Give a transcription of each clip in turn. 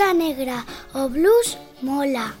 lista negra, o blues mola.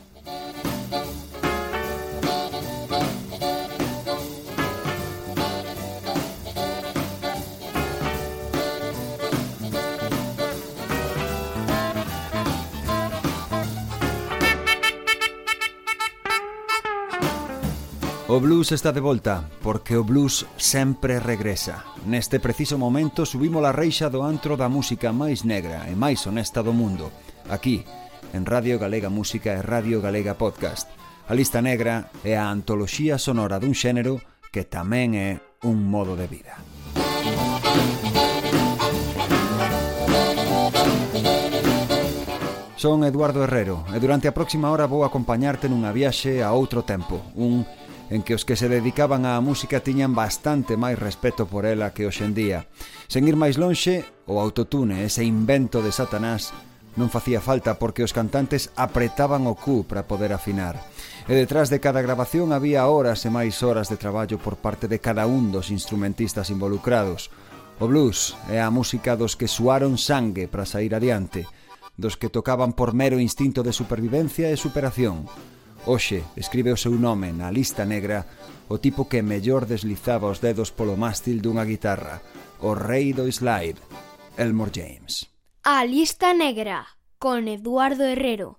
O blues está de volta, porque o blues sempre regresa. Neste preciso momento subimos a reixa do antro da música máis negra e máis honesta do mundo aquí, en Radio Galega Música e Radio Galega Podcast. A lista negra é a antoloxía sonora dun xénero que tamén é un modo de vida. Son Eduardo Herrero e durante a próxima hora vou acompañarte nunha viaxe a outro tempo, un en que os que se dedicaban á música tiñan bastante máis respeto por ela que hoxendía. Sen ir máis lonxe, o autotune, ese invento de Satanás, Non facía falta porque os cantantes apretaban o cu para poder afinar. E detrás de cada grabación había horas e máis horas de traballo por parte de cada un dos instrumentistas involucrados. O blues é a música dos que suaron sangue para sair adiante, dos que tocaban por mero instinto de supervivencia e superación. Oxe, escribe o seu nome na lista negra o tipo que mellor deslizaba os dedos polo mástil dunha guitarra, o rei do slide, Elmore James. A lista negra, con Eduardo Herrero.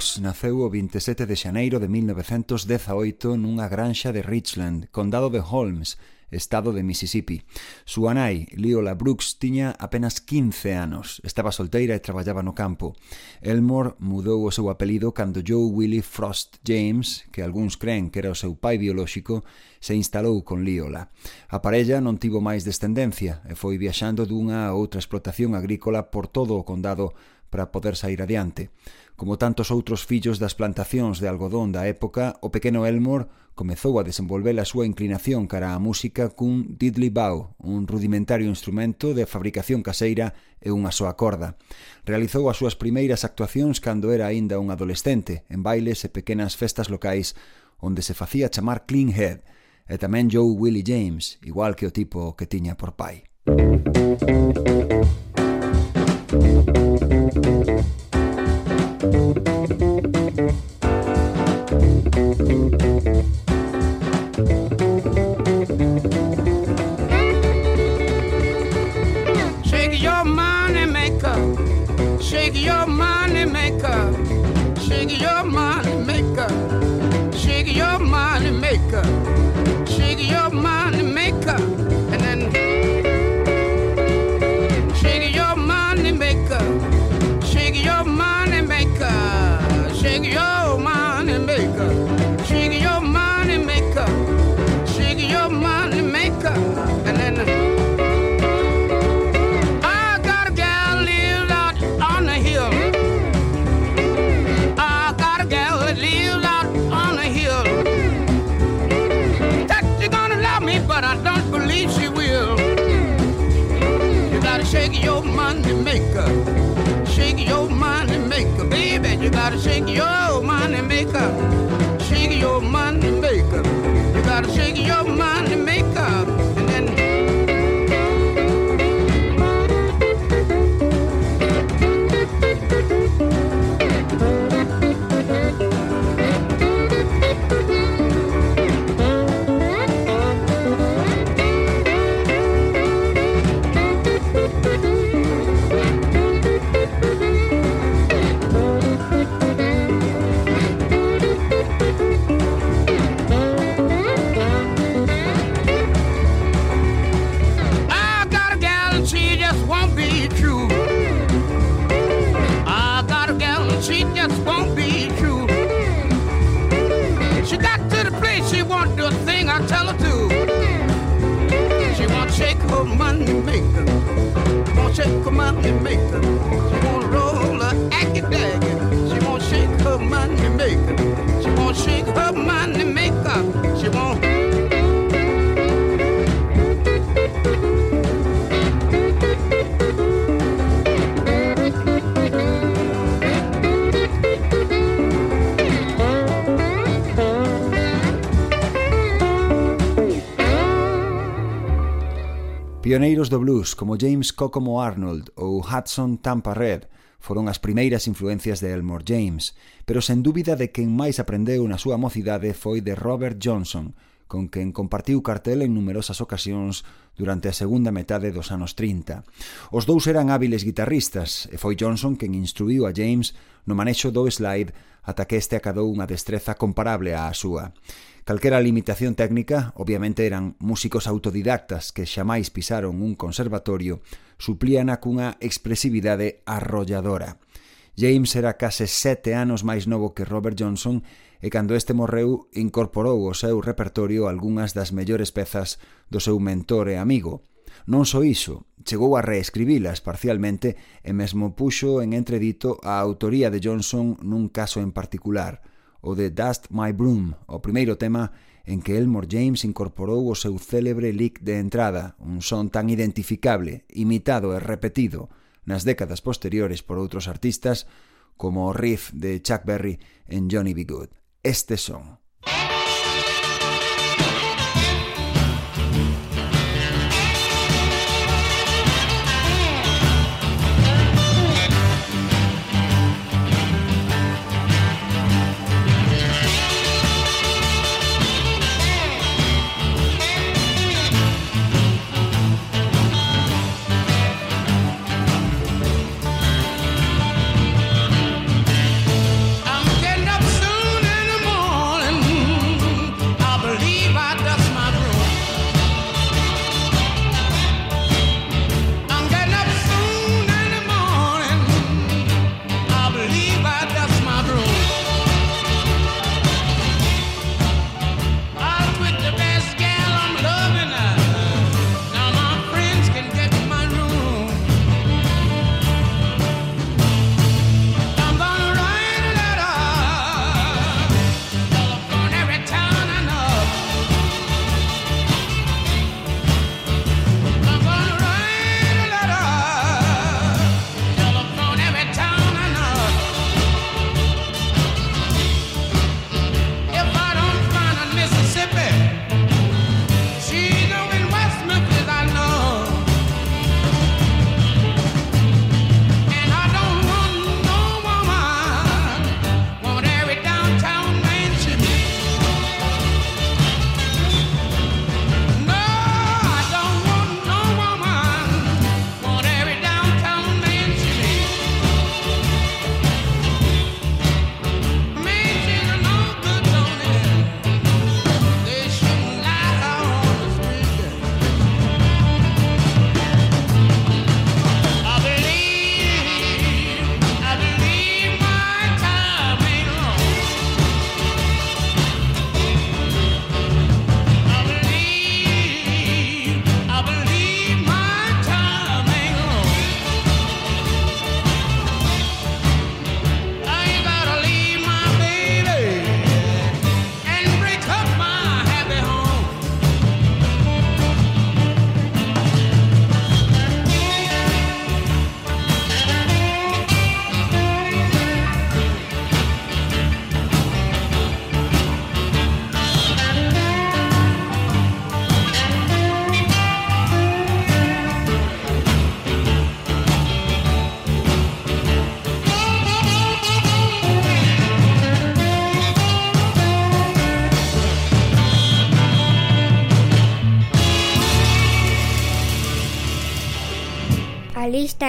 Naceu o 27 de xaneiro de 1918 nunha granxa de Richland, condado de Holmes, estado de Mississippi. Súa nai, Leola Brooks, tiña apenas 15 anos. Estaba solteira e traballaba no campo. Elmore mudou o seu apelido cando Joe Willie Frost James, que algúns creen que era o seu pai biolóxico, se instalou con Leola. A parella non tivo máis descendencia e foi viaxando dunha a outra explotación agrícola por todo o condado para poder sair adiante. Como tantos outros fillos das plantacións de algodón da época, o pequeno Elmore comezou a desenvolver a súa inclinación cara á música cun diddley bow, un rudimentario instrumento de fabricación caseira e unha soa corda. Realizou as súas primeiras actuacións cando era aínda un adolescente, en bailes e pequenas festas locais, onde se facía chamar Clean Head, e tamén Joe Willie James, igual que o tipo que tiña por pai. Música drink your money maker. Shake her money maker. She won't roll her aggy daggy. She won't shake her money maker. She won't shake her money Pioneiros do blues como James Kokomo Arnold ou Hudson Tampa Red foron as primeiras influencias de Elmore James, pero sen dúbida de quen máis aprendeu na súa mocidade foi de Robert Johnson, con quen compartiu cartel en numerosas ocasións durante a segunda metade dos anos 30. Os dous eran hábiles guitarristas e foi Johnson quen instruiu a James no manexo do slide ata que este acadou unha destreza comparable á súa. Calquera limitación técnica, obviamente eran músicos autodidactas que xamais pisaron un conservatorio, suplíana cunha expresividade arrolladora. James era case sete anos máis novo que Robert Johnson e cando este morreu incorporou ao seu repertorio algunhas das mellores pezas do seu mentor e amigo. Non só iso, chegou a reescribilas parcialmente e mesmo puxo en entredito a autoría de Johnson nun caso en particular, o de Dust My Broom, o primeiro tema en que Elmore James incorporou o seu célebre lick de entrada, un son tan identificable, imitado e repetido, nas décadas posteriores por outros artistas como o riff de Chuck Berry en Johnny B. Good. Estes son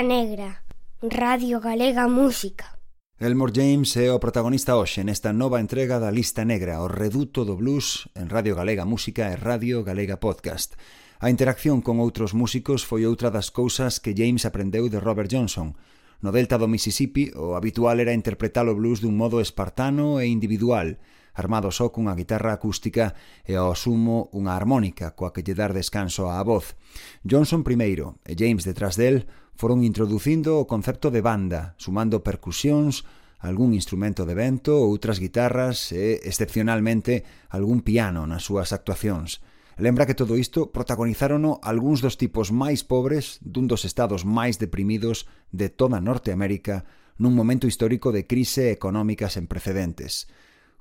Lista Negra, Radio Galega Música. Elmore James é o protagonista hoxe nesta nova entrega da Lista Negra, o reduto do blues en Radio Galega Música e Radio Galega Podcast. A interacción con outros músicos foi outra das cousas que James aprendeu de Robert Johnson. No delta do Mississippi, o habitual era interpretar o blues dun modo espartano e individual, armado só cunha guitarra acústica e ao sumo unha armónica coa que lle dar descanso á voz. Johnson primeiro e James detrás del foron introducindo o concepto de banda, sumando percusións, algún instrumento de vento, outras guitarras e, excepcionalmente, algún piano nas súas actuacións. Lembra que todo isto protagonizárono algúns dos tipos máis pobres dun dos estados máis deprimidos de toda Norteamérica nun momento histórico de crise económica sen precedentes.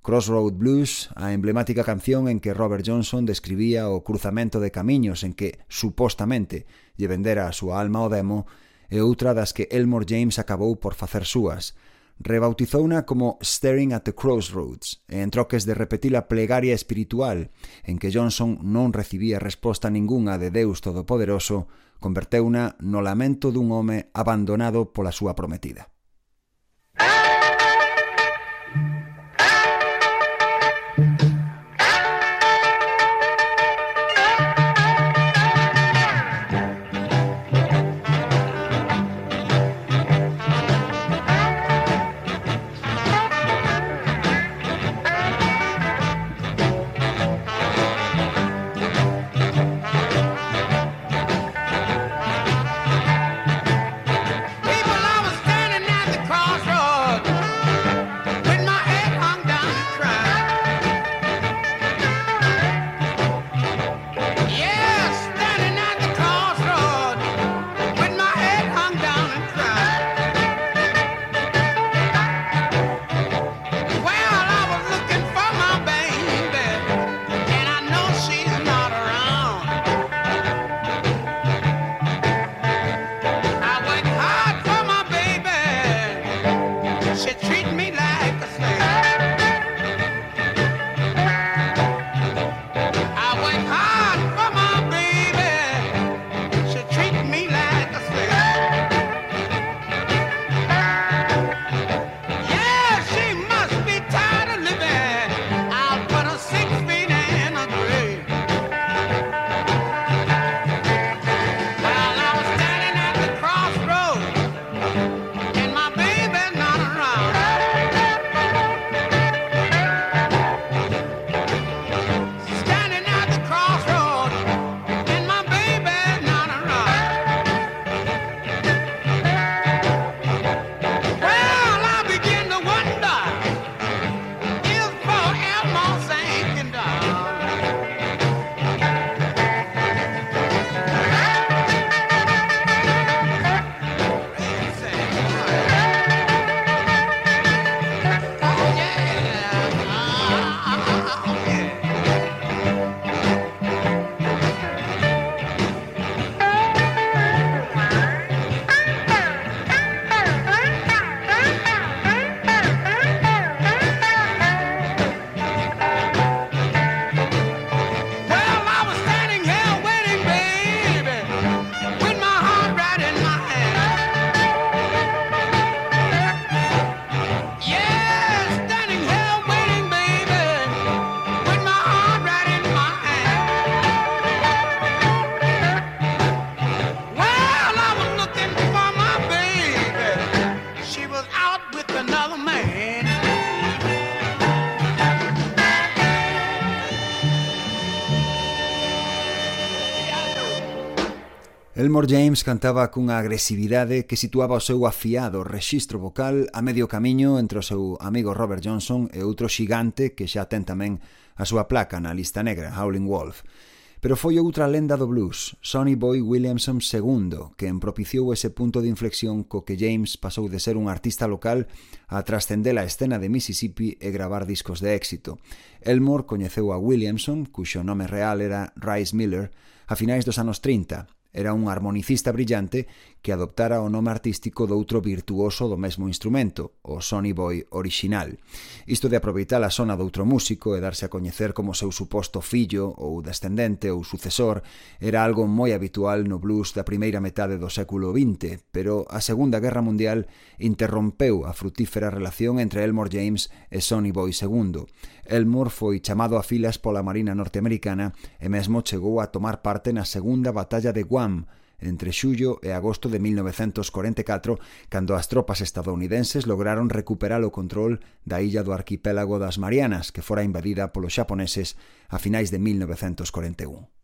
Crossroad Blues, a emblemática canción en que Robert Johnson describía o cruzamento de camiños en que, supostamente, lle vendera a súa alma ao demo, e outra das que Elmore James acabou por facer súas. Rebautizouna como Staring at the Crossroads, e en troques de repetir a plegaria espiritual, en que Johnson non recibía resposta ningunha de Deus Todopoderoso, converteuna no lamento dun home abandonado pola súa prometida. Elmore James cantaba cunha agresividade que situaba o seu afiado rexistro vocal a medio camiño entre o seu amigo Robert Johnson e outro xigante que xa ten tamén a súa placa na lista negra, Howling Wolf. Pero foi outra lenda do blues, Sonny Boy Williamson II, que propiciou ese punto de inflexión co que James pasou de ser un artista local a trascender a escena de Mississippi e gravar discos de éxito. Elmore coñeceu a Williamson, cuxo nome real era Rice Miller, a finais dos anos 30, Era un armonicista brillante que adoptara o nome artístico doutro virtuoso do mesmo instrumento, o Sonny Boy original. Isto de aproveitar a sona doutro músico e darse a coñecer como seu suposto fillo ou descendente ou sucesor era algo moi habitual no blues da primeira metade do século XX, pero a Segunda Guerra Mundial interrompeu a frutífera relación entre Elmore James e Sonny Boy II. Elmore foi chamado a filas pola Marina norteamericana e mesmo chegou a tomar parte na Segunda Batalla de Guam, entre xullo e agosto de 1944, cando as tropas estadounidenses lograron recuperar o control da illa do arquipélago das Marianas, que fora invadida polos xaponeses a finais de 1941.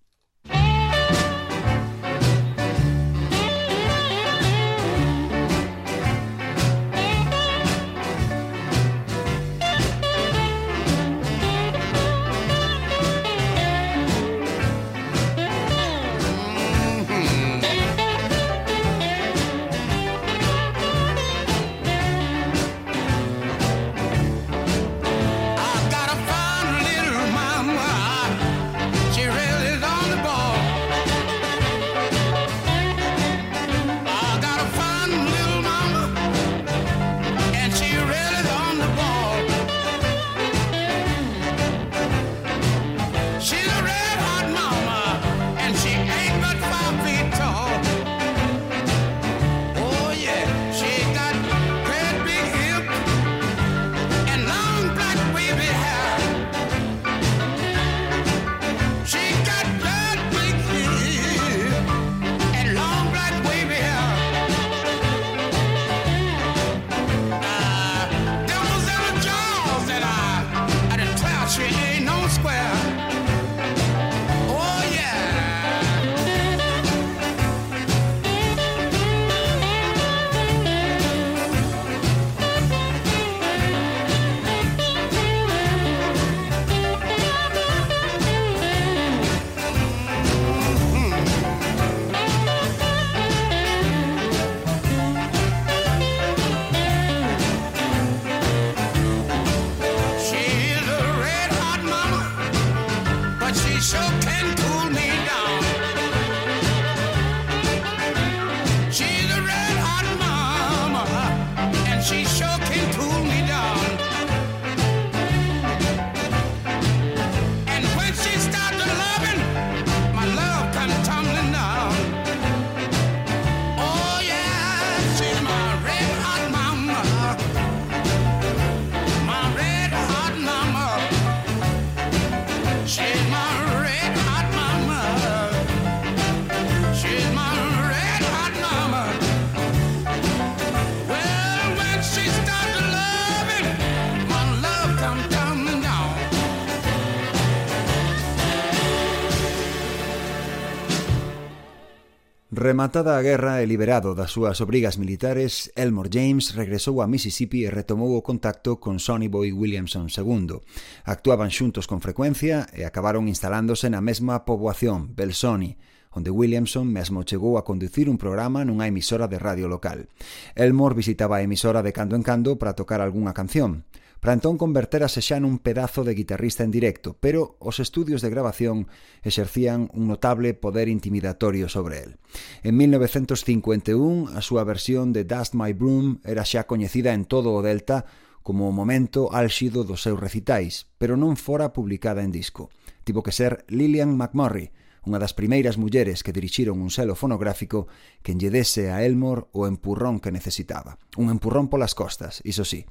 Rematada a guerra e liberado das súas obrigas militares, Elmore James regresou a Mississippi e retomou o contacto con Sonny Boy Williamson II. Actuaban xuntos con frecuencia e acabaron instalándose na mesma poboación, Belsoni, onde Williamson mesmo chegou a conducir un programa nunha emisora de radio local. Elmore visitaba a emisora de cando en cando para tocar algunha canción para entón converterase xa nun pedazo de guitarrista en directo, pero os estudios de grabación exercían un notable poder intimidatorio sobre el. En 1951, a súa versión de Dust My Broom era xa coñecida en todo o Delta como o momento álxido dos seus recitais, pero non fora publicada en disco. Tivo que ser Lillian McMurray, unha das primeiras mulleres que dirixiron un selo fonográfico que lle a Elmore o empurrón que necesitaba. Un empurrón polas costas, iso sí.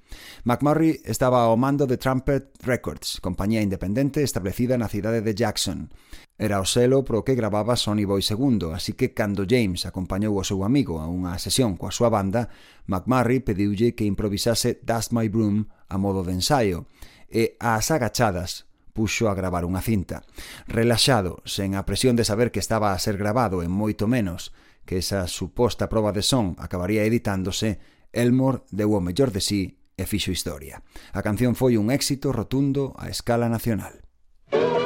McMurray estaba ao mando de Trumpet Records, compañía independente establecida na cidade de Jackson. Era o selo pro que gravaba Sonny Boy II, así que cando James acompañou o seu amigo a unha sesión coa súa banda, McMurray pediulle que improvisase Dust My Broom a modo de ensaio, e ás agachadas puxo a gravar unha cinta. Relaxado, sen a presión de saber que estaba a ser grabado en moito menos que esa suposta proba de son acabaría editándose, Elmore deu o mellor de sí e fixo historia. A canción foi un éxito rotundo a escala nacional. Música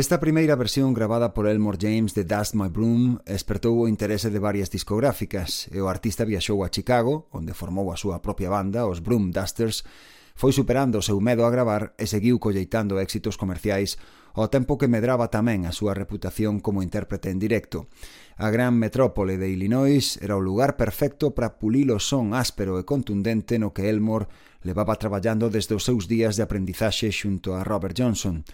Esta primeira versión gravada por Elmore James de Dust My Broom despertou o interese de varias discográficas e o artista viaxou a Chicago, onde formou a súa propia banda, os Broom Dusters, foi superando o seu medo a gravar e seguiu colleitando éxitos comerciais ao tempo que medraba tamén a súa reputación como intérprete en directo. A gran metrópole de Illinois era o lugar perfecto para pulir o son áspero e contundente no que Elmore levaba traballando desde os seus días de aprendizaxe xunto a Robert Johnson.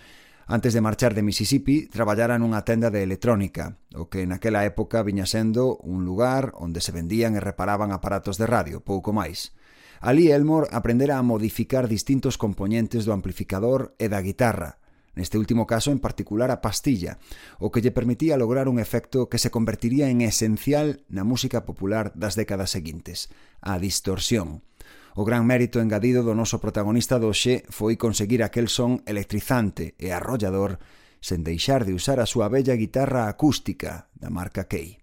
Antes de marchar de Mississippi, traballara nunha tenda de electrónica, o que naquela época viña sendo un lugar onde se vendían e reparaban aparatos de radio, pouco máis. Ali Elmore aprendera a modificar distintos componentes do amplificador e da guitarra, neste último caso en particular a pastilla, o que lle permitía lograr un efecto que se convertiría en esencial na música popular das décadas seguintes, a distorsión. O gran mérito engadido do noso protagonista doxe foi conseguir aquel son electrizante e arrollador sen deixar de usar a súa bella guitarra acústica da marca Key.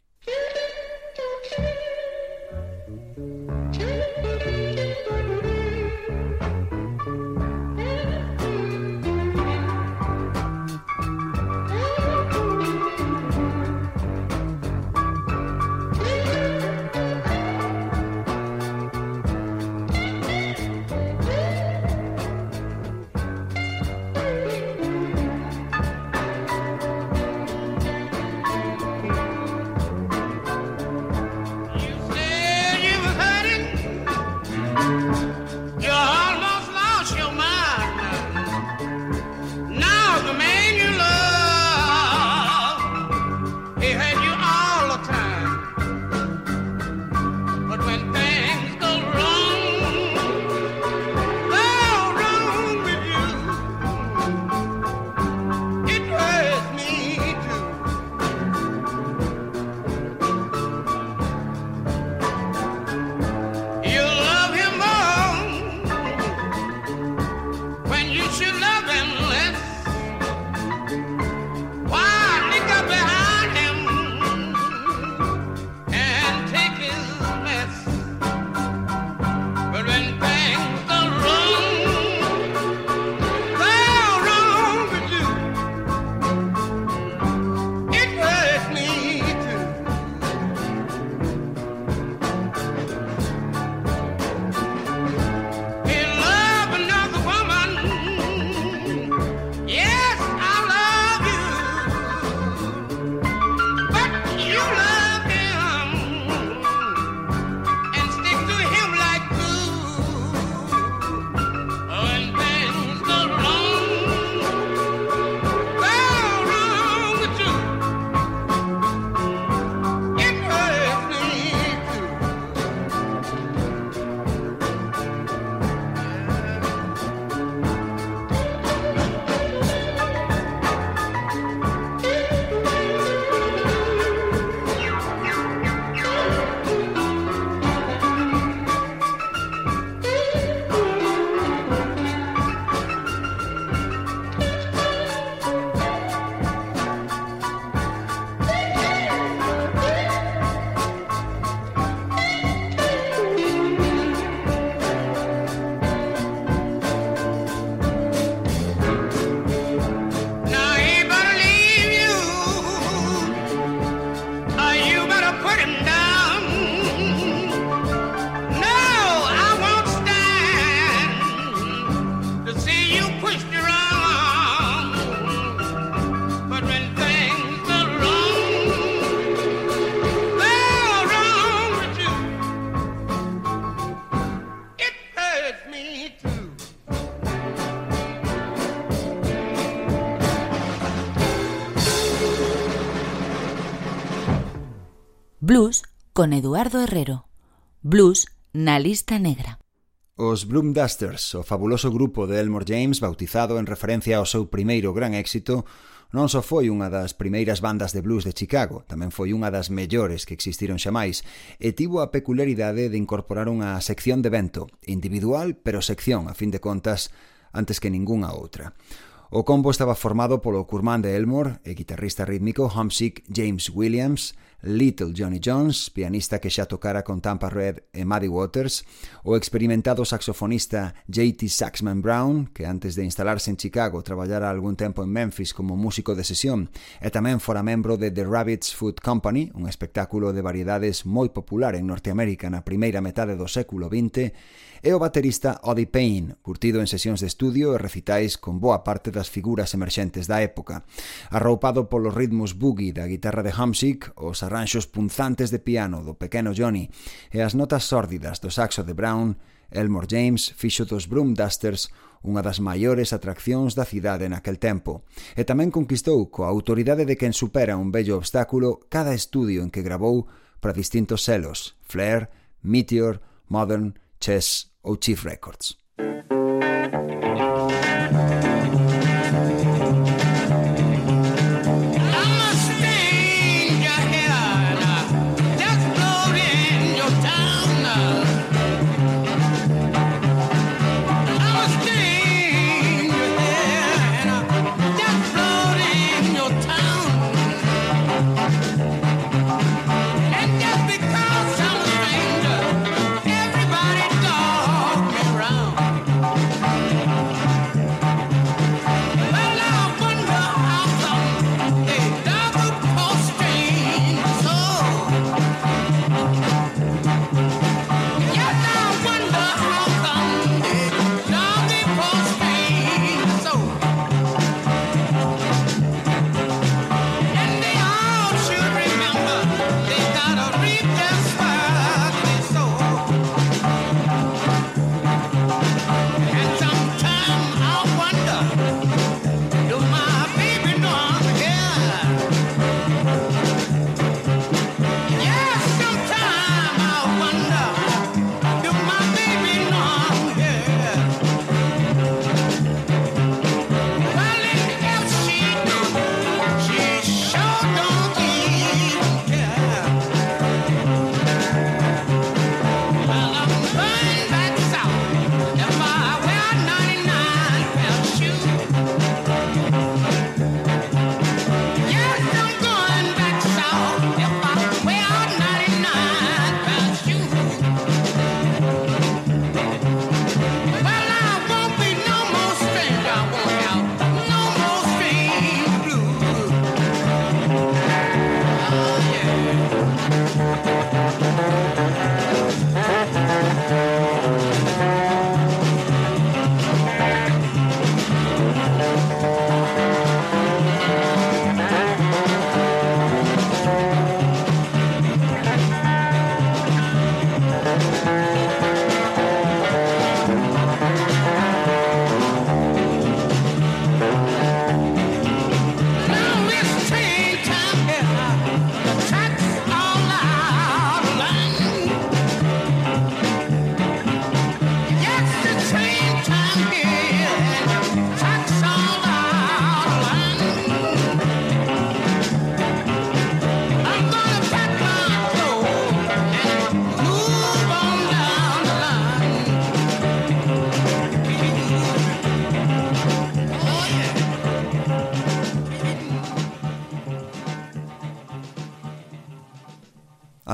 con Eduardo Herrero. Blues na lista negra. Os Bloom Dusters, o fabuloso grupo de Elmore James bautizado en referencia ao seu primeiro gran éxito, non só foi unha das primeiras bandas de blues de Chicago, tamén foi unha das mellores que existiron xamais, e tivo a peculiaridade de incorporar unha sección de vento, individual pero sección, a fin de contas, antes que ningunha outra. O combo estaba formado polo curmán de Elmore e guitarrista rítmico homesick James Williams, Little Johnny Jones, pianista que xa tocara con Tampa Red e Muddy Waters, o experimentado saxofonista J.T. Saxman Brown, que antes de instalarse en Chicago traballara algún tempo en Memphis como músico de sesión e tamén fora membro de The Rabbit's Food Company, un espectáculo de variedades moi popular en Norteamérica na primeira metade do século XX, é o baterista Oddie Payne, curtido en sesións de estudio e recitais con boa parte das figuras emerxentes da época. Arroupado polos ritmos boogie da guitarra de Hamsik, os arranxos punzantes de piano do pequeno Johnny e as notas sórdidas do saxo de Brown, Elmore James fixo dos Broomdusters unha das maiores atraccións da cidade naquel tempo, e tamén conquistou coa autoridade de quen supera un bello obstáculo cada estudio en que grabou para distintos selos, Flair, Meteor, Modern Chess OTIF Records.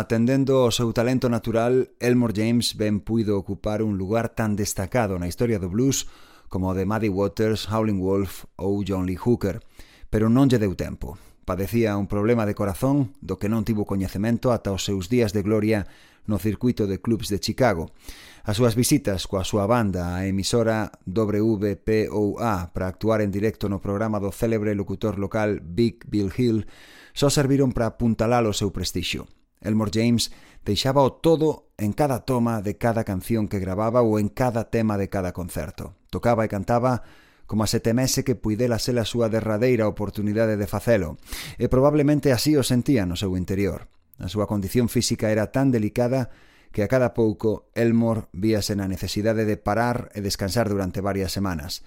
Atendendo ao seu talento natural, Elmore James ben puido ocupar un lugar tan destacado na historia do blues como o de Muddy Waters, Howlin' Wolf ou John Lee Hooker, pero non lle deu tempo. Padecía un problema de corazón do que non tivo coñecemento ata os seus días de gloria no circuito de clubs de Chicago. As súas visitas coa súa banda á emisora WPOA para actuar en directo no programa do célebre locutor local Big Bill Hill só serviron para apuntalar o seu prestixio. Elmore James deixaba o todo en cada toma de cada canción que gravaba ou en cada tema de cada concerto. Tocaba e cantaba como se temese que puidela ser a súa derradeira oportunidade de facelo, e probablemente así o sentía no seu interior. A súa condición física era tan delicada que a cada pouco Elmore víase na necesidade de parar e descansar durante varias semanas.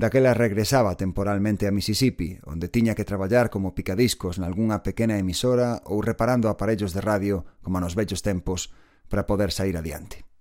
Daquela regresaba temporalmente a Mississippi, onde tiña que traballar como picadiscos nalgúnha pequena emisora ou reparando aparellos de radio como nos vellos tempos para poder sair adiante.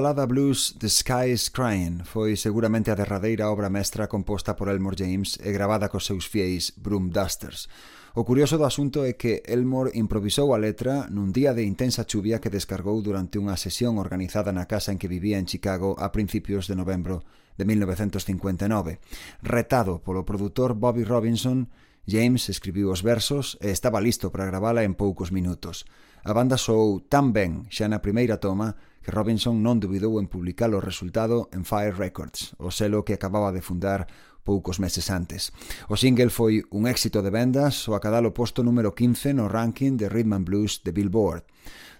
balada blues The Sky is Crying foi seguramente a derradeira obra mestra composta por Elmore James e gravada cos seus fieis Broom Dusters. O curioso do asunto é que Elmore improvisou a letra nun día de intensa chuvia que descargou durante unha sesión organizada na casa en que vivía en Chicago a principios de novembro de 1959. Retado polo produtor Bobby Robinson, James escribiu os versos e estaba listo para gravala en poucos minutos. A banda soou tan ben xa na primeira toma que Robinson non dubidou en publicar o resultado en Fire Records, o selo que acababa de fundar poucos meses antes. O single foi un éxito de vendas o acadar o posto número 15 no ranking de Rhythm and Blues de Billboard.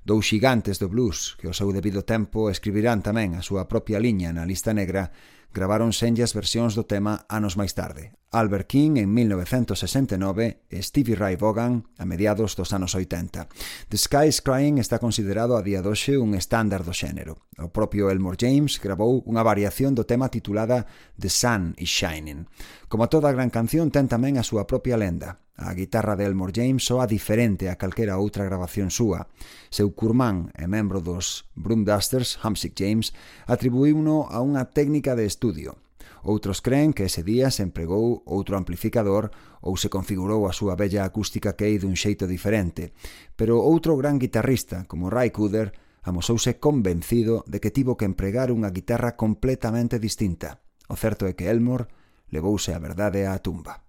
Dous xigantes do blues que ao seu debido tempo escribirán tamén a súa propia liña na lista negra gravaron senllas versións do tema anos máis tarde. Albert King en 1969 e Stevie Ray Vaughan a mediados dos anos 80. The Sky is Crying está considerado a día doxe un estándar do xénero. O propio Elmore James grabou unha variación do tema titulada The Sun is Shining. Como toda gran canción ten tamén a súa propia lenda. A guitarra de Elmore James soa diferente a calquera outra grabación súa. Seu curmán e membro dos Broomdusters, Hamsick James, atribuíuno a unha técnica de estudio. Outros creen que ese día se empregou outro amplificador ou se configurou a súa bella acústica que é dun xeito diferente, pero outro gran guitarrista, como Ray Cooder, amosouse convencido de que tivo que empregar unha guitarra completamente distinta. O certo é que Elmore levouse a verdade á tumba.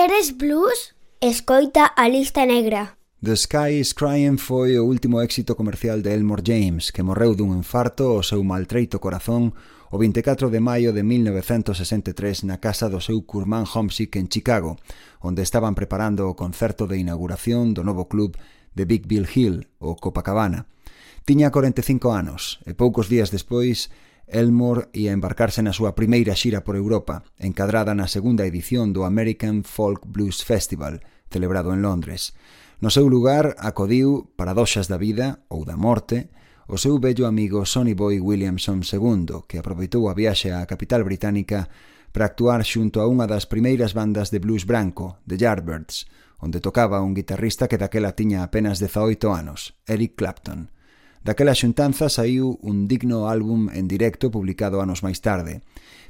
Queres blues? Escoita a lista negra. The Sky is Crying foi o último éxito comercial de Elmore James, que morreu dun infarto ao seu maltreito corazón o 24 de maio de 1963 na casa do seu curmán Homesick en Chicago, onde estaban preparando o concerto de inauguración do novo club de Big Bill Hill, o Copacabana. Tiña 45 anos e poucos días despois Elmore ia embarcarse na súa primeira xira por Europa, encadrada na segunda edición do American Folk Blues Festival, celebrado en Londres. No seu lugar acodiu, paradoxas da vida ou da morte, o seu bello amigo Sonny Boy Williamson II, que aproveitou a viaxe á capital británica para actuar xunto a unha das primeiras bandas de blues branco, The Yardbirds, onde tocaba un guitarrista que daquela tiña apenas 18 anos, Eric Clapton. Daquela xuntanza saiu un digno álbum en directo publicado anos máis tarde,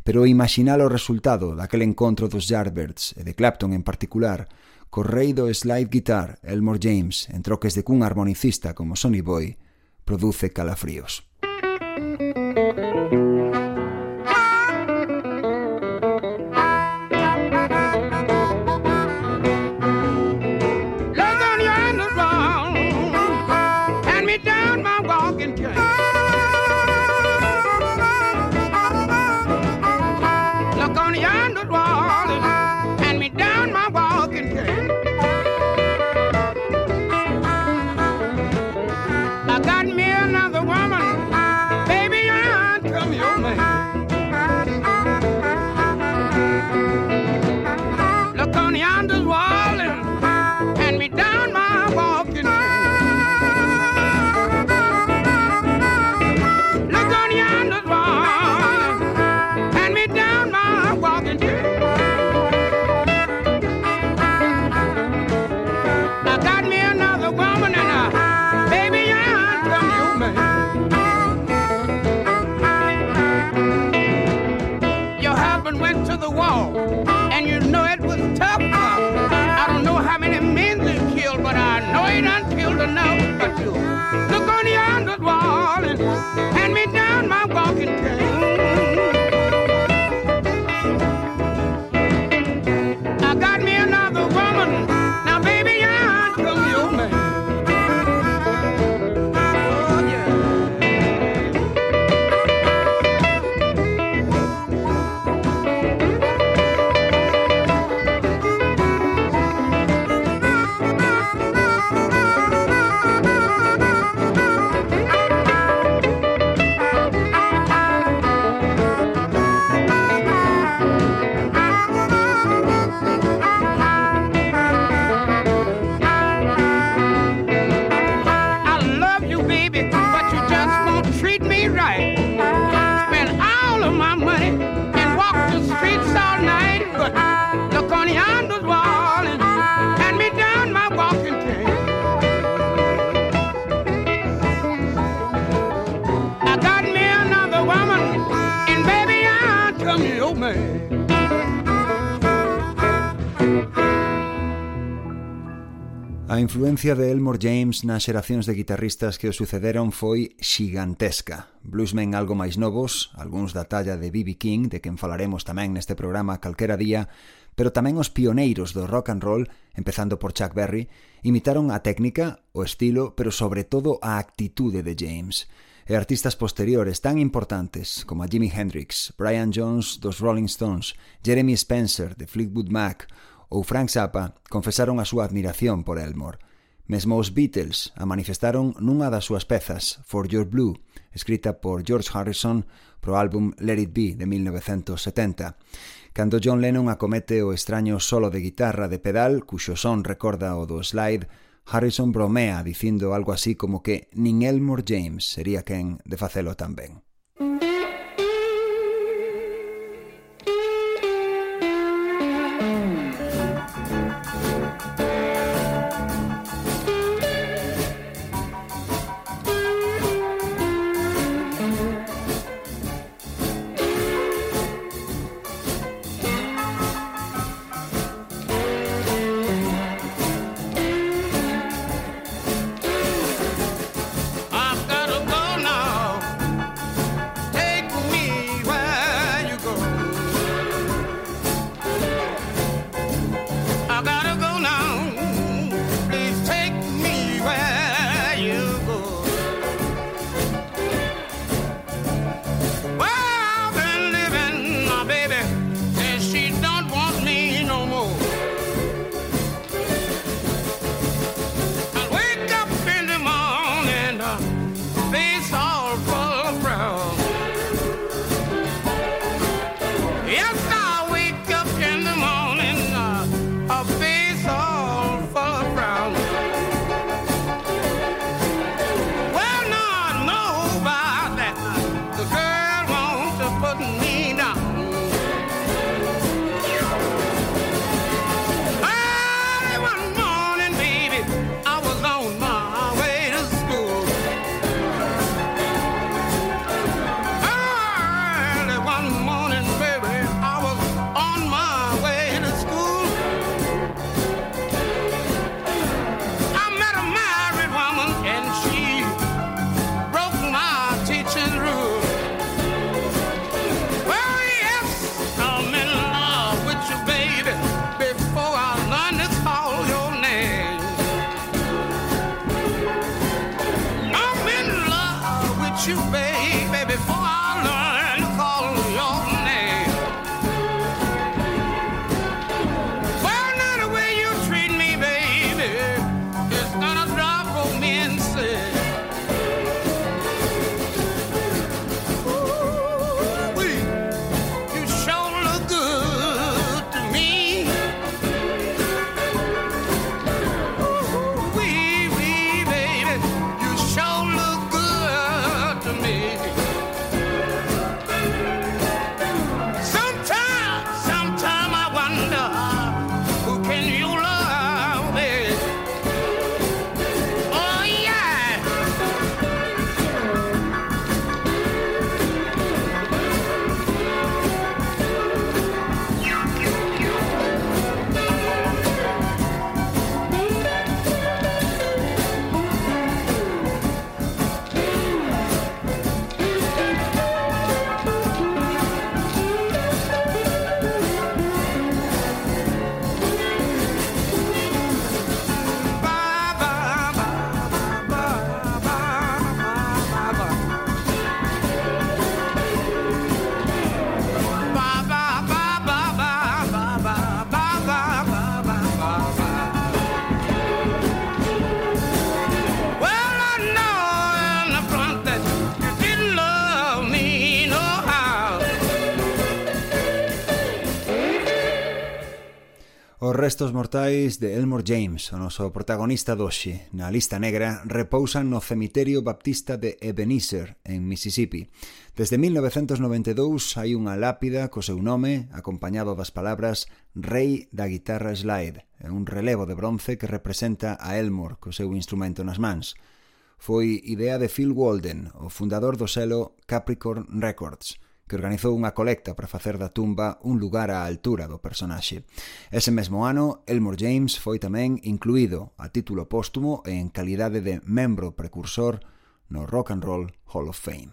pero imaginar o resultado daquele encontro dos Yardbirds e de Clapton en particular, co rei do slide guitar Elmore James en troques de cun armonicista como Sonny Boy, produce calafríos. influencia de Elmore James nas xeracións de guitarristas que o sucederon foi xigantesca. Bluesmen algo máis novos, algúns da talla de B.B. King, de quen falaremos tamén neste programa calquera día, pero tamén os pioneiros do rock and roll, empezando por Chuck Berry, imitaron a técnica, o estilo, pero sobre todo a actitude de James e artistas posteriores tan importantes como a Jimi Hendrix, Brian Jones dos Rolling Stones, Jeremy Spencer de Fleetwood Mac ou Frank Zappa confesaron a súa admiración por Elmore. Mesmo os Beatles a manifestaron nunha das súas pezas, For Your Blue, escrita por George Harrison pro álbum Let It Be de 1970. Cando John Lennon acomete o extraño solo de guitarra de pedal, cuxo son recorda o do slide, Harrison bromea dicindo algo así como que nin Elmore James sería quen de facelo tan ben. restos mortais de Elmore James, o noso protagonista doxe, na lista negra, repousan no cemiterio baptista de Ebenezer, en Mississippi. Desde 1992 hai unha lápida co seu nome, acompañado das palabras Rei da guitarra slide, un relevo de bronce que representa a Elmore co seu instrumento nas mans. Foi idea de Phil Walden, o fundador do selo Capricorn Records, que organizou unha colecta para facer da tumba un lugar á altura do personaxe. Ese mesmo ano, Elmore James foi tamén incluído a título póstumo en calidade de membro precursor no Rock and Roll Hall of Fame.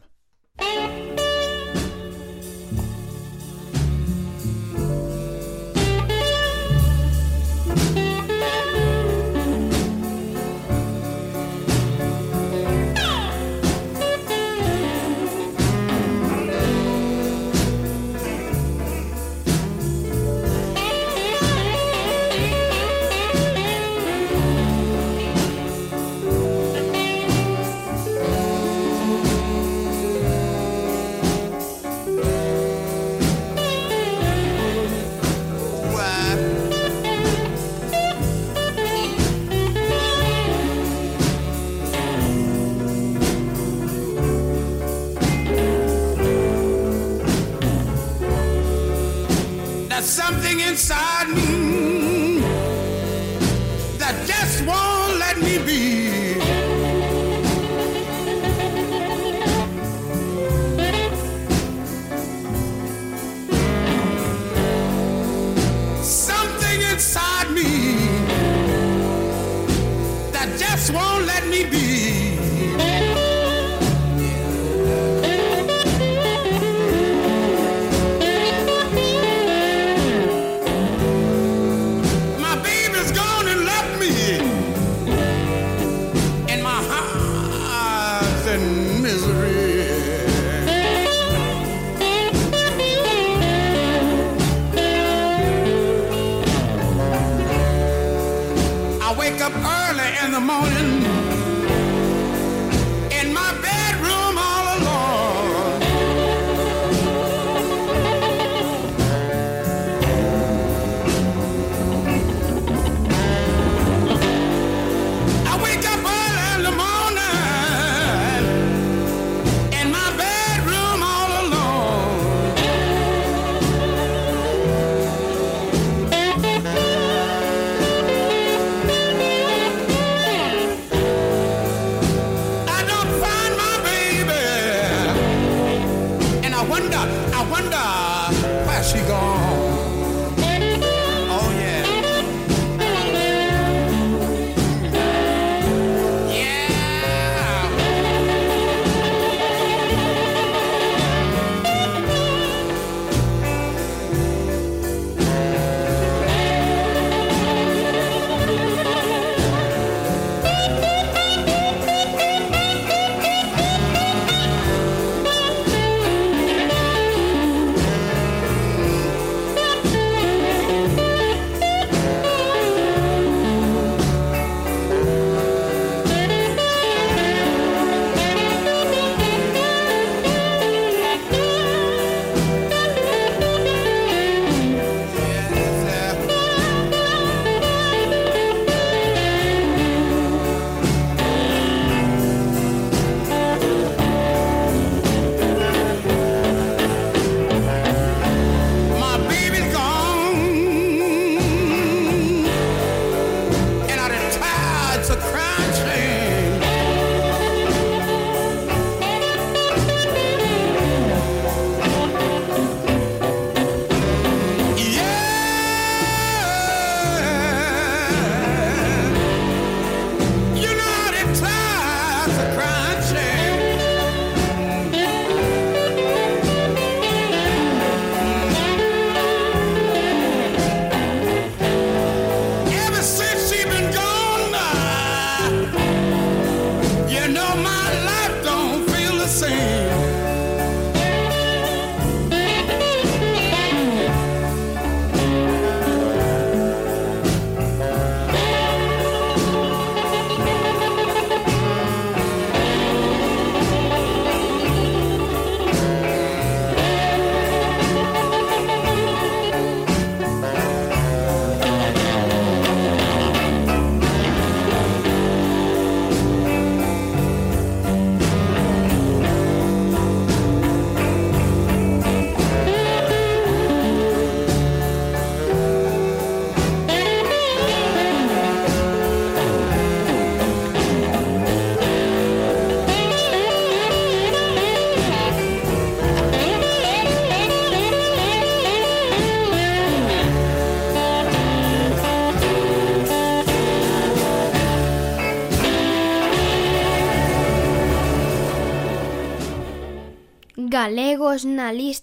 Something inside me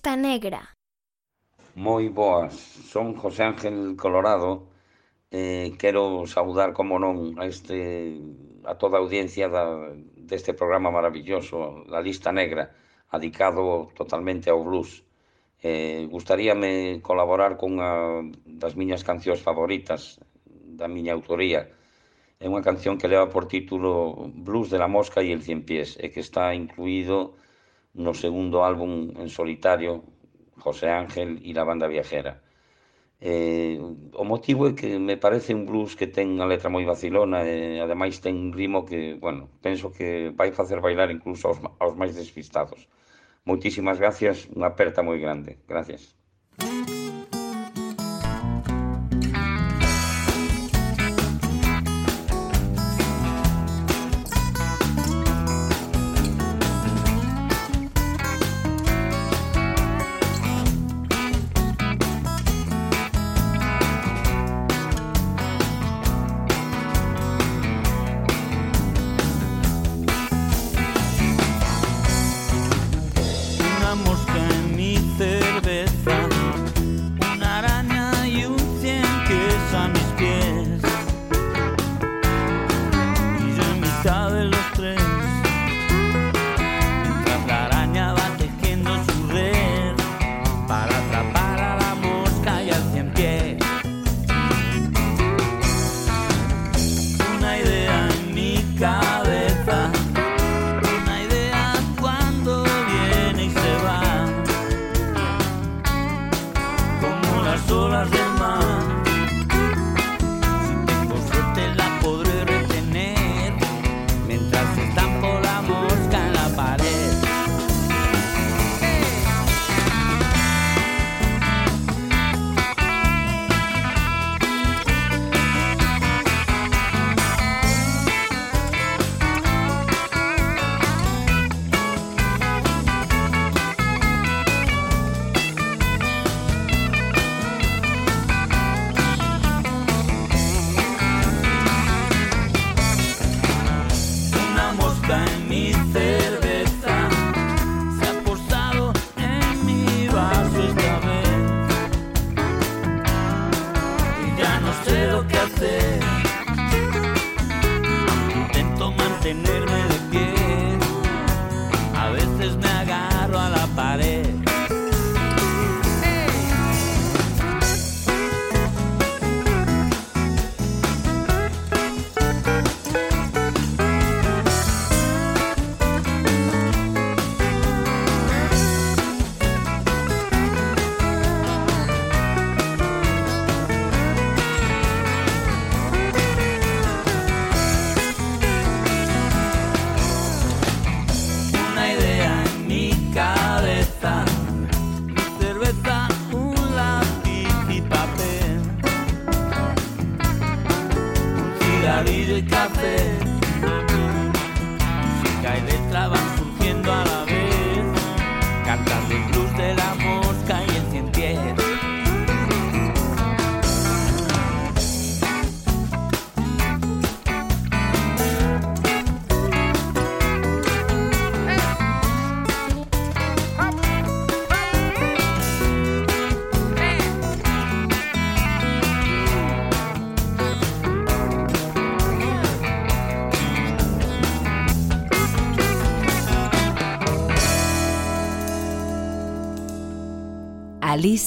Costa Negra. Moi boas, son José Ángel Colorado eh, quero saudar, como non, a, este, a toda a audiencia da, deste programa maravilloso, La Lista Negra, adicado totalmente ao blues. Eh, gustaríame colaborar cunha das miñas cancións favoritas da miña autoría, é unha canción que leva por título Blues de la Mosca y el Cien Pies e que está incluído no segundo álbum en solitario José Ángel e la banda viajera. Eh, o motivo é que me parece un blues que ten a letra moi vacilona e ademais ten un ritmo que, bueno, penso que vai facer bailar incluso aos, aos máis despistados. Moitísimas gracias, unha aperta moi grande. Gracias. Gracias.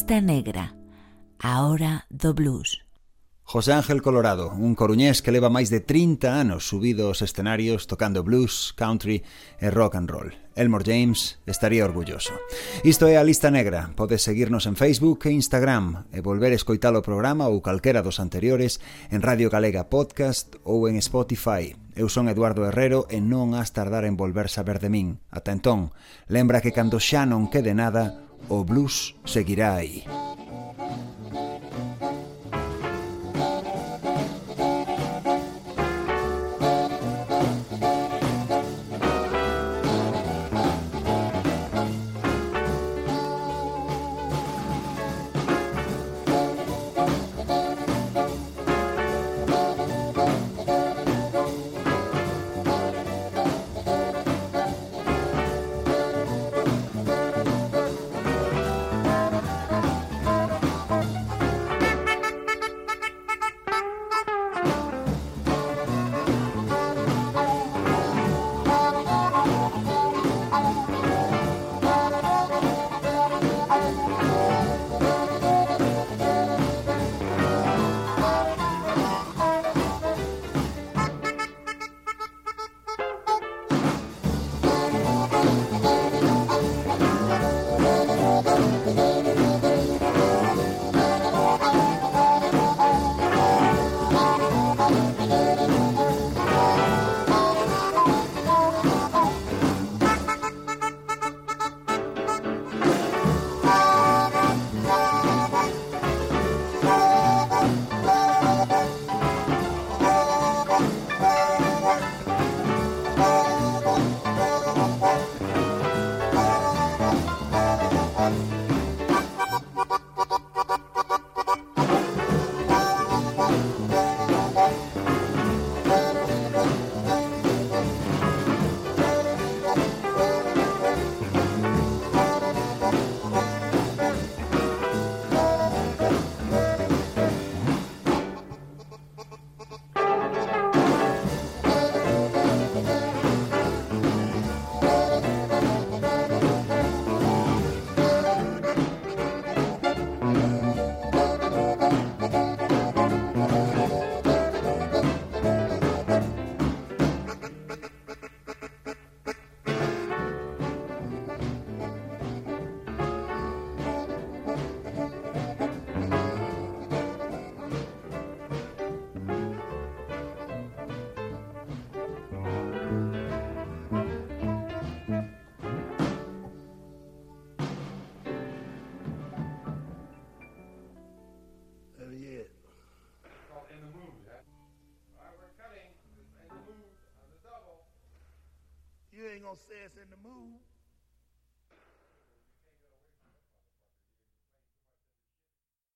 Lista Negra, a hora do blues. José Ángel Colorado, un coruñés que leva máis de 30 anos subido aos escenarios tocando blues, country e rock and roll. Elmore James estaría orgulloso. Isto é a Lista Negra. Podes seguirnos en Facebook e Instagram e volver a escoitar o programa ou calquera dos anteriores en Radio Galega Podcast ou en Spotify. Eu son Eduardo Herrero e non has tardar en volver saber de min. Ata entón, lembra que cando xa non quede nada, o blues seguirá aí.